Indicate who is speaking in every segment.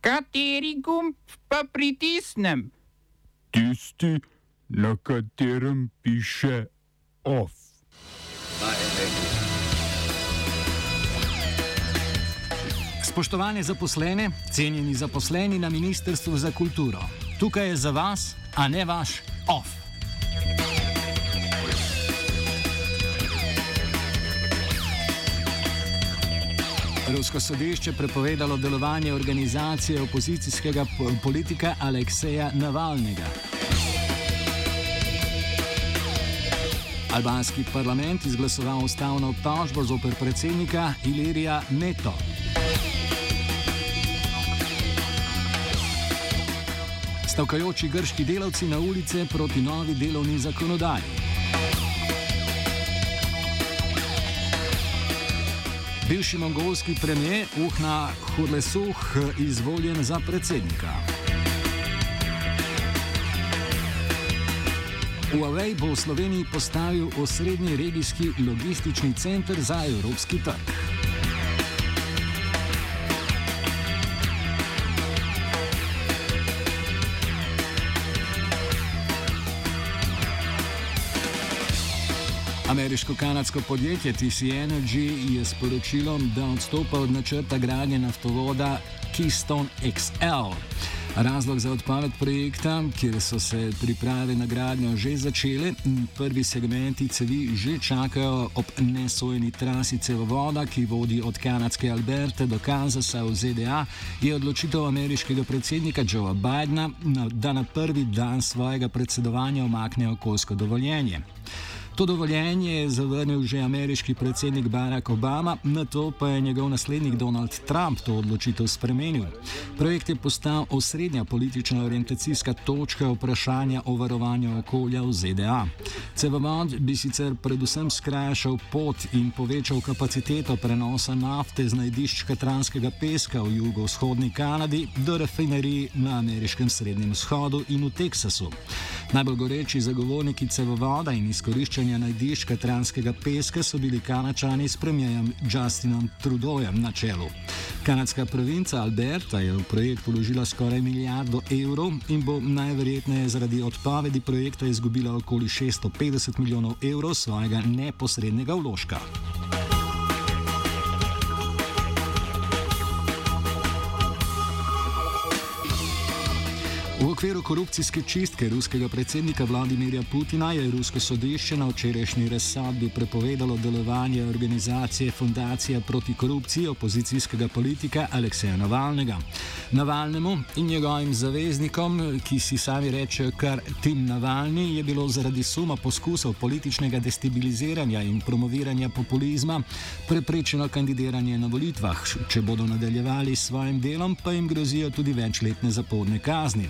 Speaker 1: Kateri gumb pa pritisnem?
Speaker 2: Tisti, na katerem piše OF.
Speaker 3: Spoštovane zaposlene, cenjeni zaposleni na Ministrstvu za kulturo, tukaj je za vas, a ne vaš OF. Rusko sodišče prepovedalo delovanje organizacije opozicijskega politika Alekseja Navalnega. Albanski parlament izglasoval ustavno obtožbo zoper predsednika Ilirija Neto. Stavkajoči grški delavci na ulice proti novi delovni zakonodaji. Bivši mongolski premijer Uhna Hurlesuh izvoljen za predsednika. Huawei bo v Sloveniji postavil osrednji regijski logistični center za evropski trg. Ameriško-kanadsko podjetje TC Energy je sporočilo, da odstopa od načrta gradnje naftovoda Keystone XL. Razlog za odpoved projekta, kjer so se priprave na gradnjo že začele in prvi segmenti cevi že čakajo ob nesojeni trasi cevovoda, ki vodi od kanadske Alberte do Kanzasa v ZDA, je odločitev ameriškega predsednika Joea Bidna, da na prvi dan svojega predsedovanja omakne okoljsko dovoljenje. To dovoljenje je zavrnil že ameriški predsednik Barack Obama, na to pa je njegov naslednik Donald Trump to odločitev spremenil. Projekt je postal osrednja politična orientacijska točka vprašanja o varovanju okolja v ZDA. Cevovod bi sicer predvsem skrajšal pot in povečal kapaciteto prenosa nafte z najdišč katranskega peska v jugovzhodni Kanadi do rafinerij na ameriškem srednjem vzhodu in v Teksasu. Najbolj goreči zagovorniki cevovoda in izkoriščanja iskanja najdiška transkega peska so bili kanačani s premijem Justinom Trudeaujem na čelu. Kanadska provinca Alberta je v projekt vložila skoraj milijardo evrov in bo najverjetneje zaradi odpovedi projekta izgubila okoli 650 milijonov evrov svojega neposrednega vložka. Okviru korupcijske čistke ruskega predsednika Vladimirja Putina je rusko sodišče na včerajšnji razsadbi prepovedalo delovanje organizacije Fundacija proti korupciji opozicijskega politika Alekseja Navalnega. Navalnemu in njegovim zaveznikom, ki si sami rečejo kar Tim Navalni, je bilo zaradi suma poskusov političnega destabiliziranja in promoviranja populizma preprečeno kandidiranje na volitvah. Če bodo nadaljevali s svojim delom, pa jim grozijo tudi večletne zaporne kazni.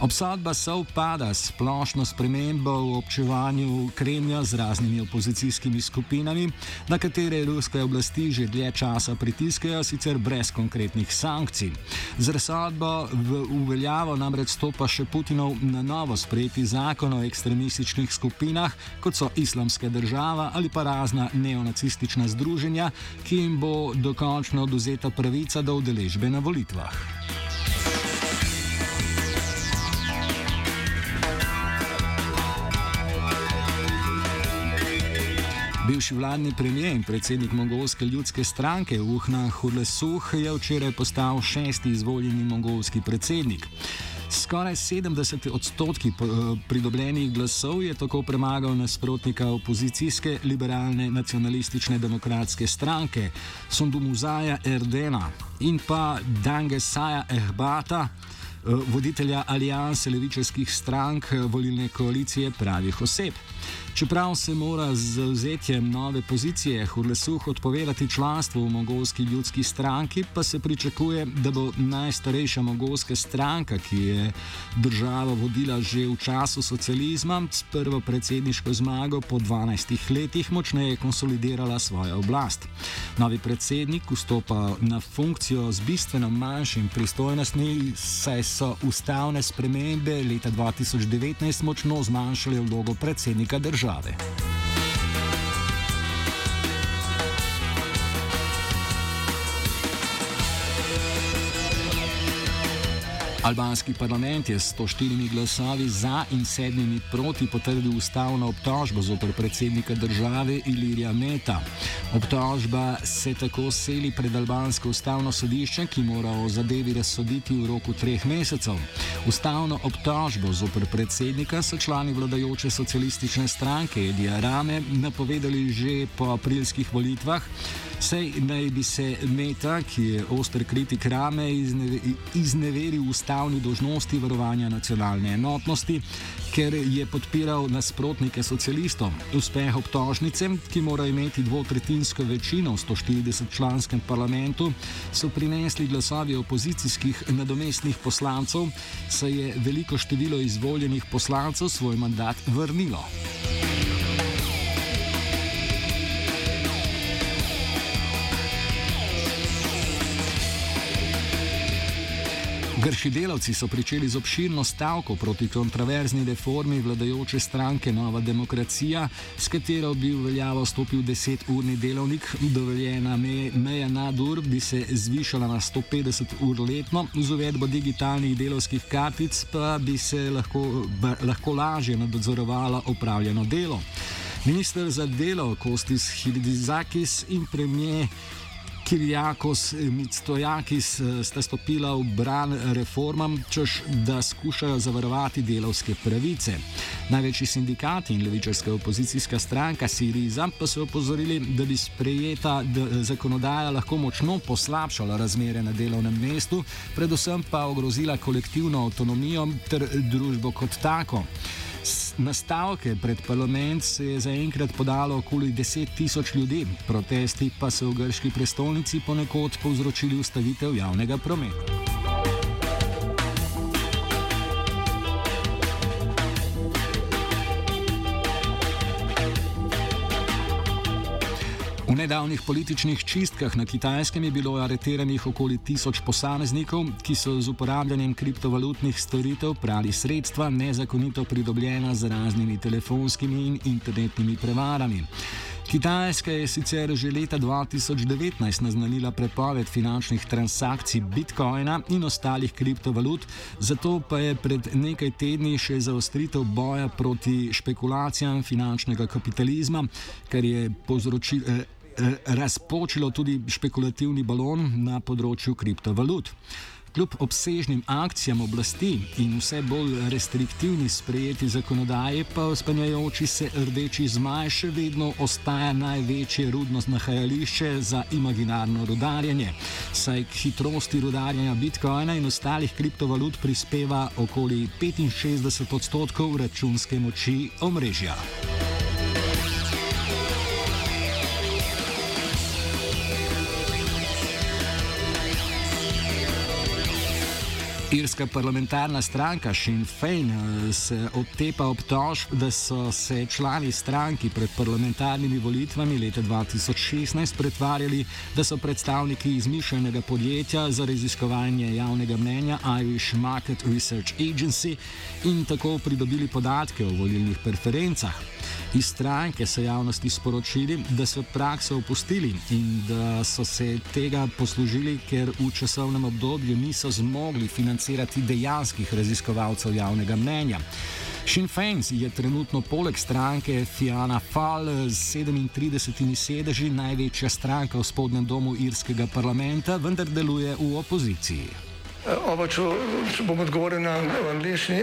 Speaker 3: Obsodba se upada s splošno spremembo v občevanju Kremlja z raznimi opozicijskimi skupinami, na katere ruske oblasti že dlje časa pritiskajo, sicer brez konkretnih sankcij. Z razsodbo v uveljavo namreč stopa še Putinov na novo sprejeti zakon o ekstremističnih skupinah, kot so islamska država ali pa razna neonacistična združenja, ki jim bo dokončno oduzeta pravica do udeležbe na volitvah. Bivši vladni premijer in predsednik mongolske ljudske stranke Uhna Hurlesuh je včeraj postal šesti izvoljeni mongolski predsednik. Skoraj 70 odstotki eh, pridobljenih glasov je tako premagal nasprotnika opozicijske liberalne nacionalistične demokratske stranke Sundumuzaja Erdena in pa Dangesaja Ehbata, eh, voditelja alijanse levičarskih strank eh, volilne koalicije pravih oseb. Čeprav se mora z zauzetjem nove pozicije Hurlesuh odpovedati članstvu v mongolski ljudski stranki, pa se pričakuje, da bo najstarejša mongolska stranka, ki je državo vodila že v času socializma, s prvo predsedniško zmago po 12 letih močneje konsolidirala svojo oblast. Novi predsednik vstopa na funkcijo z bistveno manjšim pristojnostmi, saj so ustavne spremembe leta 2019 močno zmanjšale vlogo predsednika države države. Albanski parlament je s 104 glasovi za in sedmimi proti potrdil ustavno obtožbo zoper predsednika države Ilirija Meta. Obtožba se tako seli pred albansko ustavno sodišče, ki mora o zadevi razsoditi v roku treh mesecev. Ustavno obtožbo zoper predsednika so člani vladajoče socialistične stranke Edija Rame napovedali že po aprilskih volitvah. Sej naj bi se Meta, ki je oster kritik Rame, izneveril ustavni dožnosti varovanja nacionalne enotnosti, ker je podpiral nasprotnike socialistov. Uspeh obtožnice, ki mora imeti dvotretinsko večino v 140-članskem parlamentu, so prinesli glasovi opozicijskih nadomestnih poslancev, saj je veliko število izvoljenih poslancev svoj mandat vrnilo. Grši delavci so pričeli z obširno stavko proti kontroverzni reformi vladajoče stranke Nova demokracija, s katero bi v veljavo stopil 10-urni delovnik, dovoljena meja nadur bi se zvišala na 150 ur letno, z uvedbo digitalnih delovskih kartic pa bi se lahko, lahko lažje nadzorovalo opravljeno delo. Ministr za delo Kostis Hidizakis in premijer. Kirjakos Mitstojakis eh, sta stopila v bran reformam, čež da skušajo zavarovati delovske pravice. Največji sindikati in levičarska opozicijska stranka Siriza pa so opozorili, da bi sprejeta zakonodaja lahko močno poslabšala razmere na delovnem mestu, predvsem pa ogrozila kolektivno avtonomijo ter družbo kot tako. Na stavke pred parlament se je zaenkrat podalo okoli 10 tisoč ljudi, protesti pa so v grški prestolnici ponekod povzročili ustavitev javnega prometa. Nedavnih političnih čistkah na Kitajskem je bilo areteranih okoli tisoč posameznikov, ki so z uporabljanjem kriptovalutnih storitev prali sredstva nezakonito pridobljena z raznimi telefonskimi in internetnimi prevarami. Kitajska je sicer že leta 2019 naznanila prepoved finančnih transakcij bitcoina in ostalih kriptovalut, zato pa je pred nekaj tedni še zaostritev boja proti špekulacijam finančnega kapitalizma, kar je povzročilo. Eh, Eh, razpočilo tudi špekulativni balon na področju kriptovalut. Kljub obsežnim akcijam oblasti in vse bolj restriktivni sprejeti zakonodaje, pa spanjajoči se rdeči zmaj še vedno ostaja največje rudnost nahajališče za imaginarno rudarjenje. Saj k hitrosti rudarjenja bitcoina in ostalih kriptovalut prispeva okoli 65 odstotkov računske moči omrežja. Irska parlamentarna stranka Sinn Fein eh, se odtepa obtožb, da so se člani stranki pred parlamentarnimi volitvami leta 2016 pretvarjali, da so predstavniki izmišljenega podjetja za raziskovanje javnega mnenja Irish Market Research Agency in tako pridobili podatke o volilnih preferencah. Iz stranke so javnosti sporočili, da so prakso opustili in da so se tega poslužili, ker v časovnem obdobju niso zmogli financirati dejanskih raziskovalcev javnega mnenja. Sinn Fein je trenutno poleg stranke Fiana Fall z 37 sedeži največja stranka v spodnjem domu irskega parlamenta, vendar deluje v opoziciji.
Speaker 4: Oba, če, če bom odgovoril na angliški.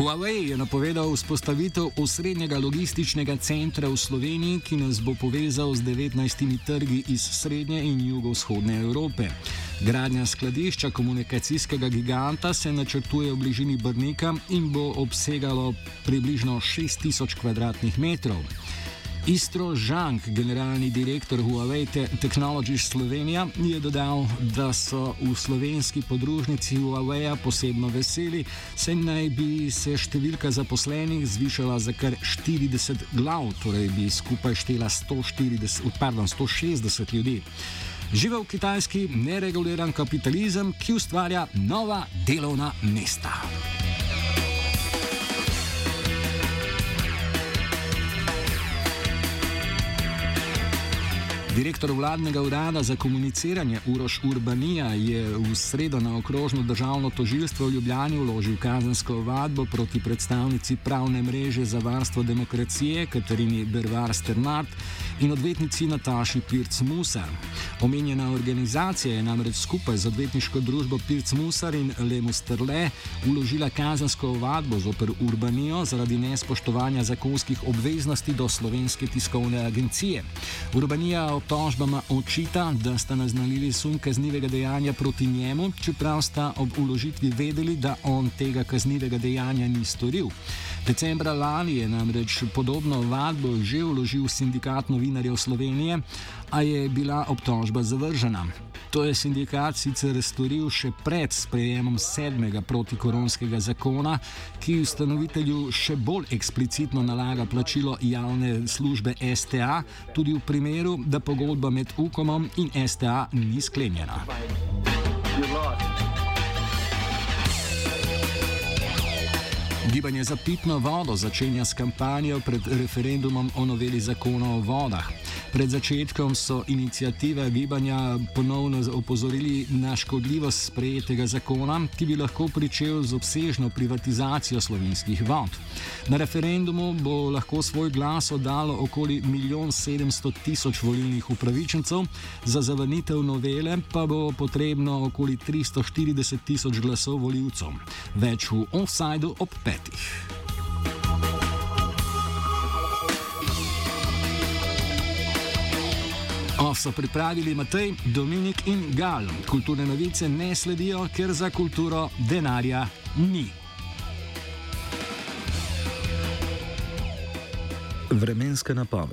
Speaker 3: Huawei je napovedal vzpostavitev osrednjega logističnega centra v Sloveniji, ki nas bo povezal z 19 trgi iz srednje in jugovzhodne Evrope. Gradnja skladišča komunikacijskega giganta se načrtuje v bližini Brnika in bo obsegalo približno 6000 km2. Istro Žank, generalni direktor Huawei Technologies Slovenija, je dodal, da so v slovenski podružnici Huawei posebno veseli, saj naj bi se številka zaposlenih zvišala za kar 40 glav, torej bi skupaj štela 140, pardon, 160 ljudi. Živa v kitajski nereguliran kapitalizem, ki ustvarja nova delovna mesta. Direktor vladnega urada za komuniciranje Uroš Urbanija je v sredo na okrožno državno tožilstvo v Ljubljani vložil kazensko ovadbo proti predstavnici pravne mreže za varstvo demokracije Katarini Bervar Sternat in odvetnici Nataši Pirc Musar. Omenjena organizacija je namreč skupaj z odvetniško družbo Pirc Musar in Lemus Trle vložila kazensko ovadbo zoper Urbanijo zaradi nespoštovanja zakonskih obveznosti do slovenske tiskovne agencije. Urbanija obtožbama očita, da sta naznalili sum kaznivega dejanja proti njemu, čeprav sta ob uložitvi vedeli, da on tega kaznivega dejanja ni storil. Decembra lani je namreč podobno vadbo že vložil sindikat novinarjev Slovenije, a je bila obtožba zavržena. To je sindikat sicer storil še pred sprejemom sedmega protikoronskega zakona, ki ustanovitelju še bolj eksplicitno nalaga plačilo javne službe STA, tudi v primeru, da pogodba med UKOM in STA ni sklenjena. Gibanje za pitno vodo začenja s kampanjo pred referendumom o noveli zakona o vodah. Pred začetkom so inicijative gibanja ponovno opozorili na škodljivost sprejetega zakona, ki bi lahko pričel z obsežno privatizacijo slovenskih vod. Na referendumu bo lahko svoj glas oddalo okoli 1 700 000 volilnih upravičencev, za zavrnitev novele pa bo potrebno okoli 340 000 glasov voljivcev. Več v offsajdu ob petih. Off so pripravili Matej, Dominik in Gal. Kulturne novice ne sledijo, ker za kulturo denarja ni.
Speaker 5: Vremenska napoved.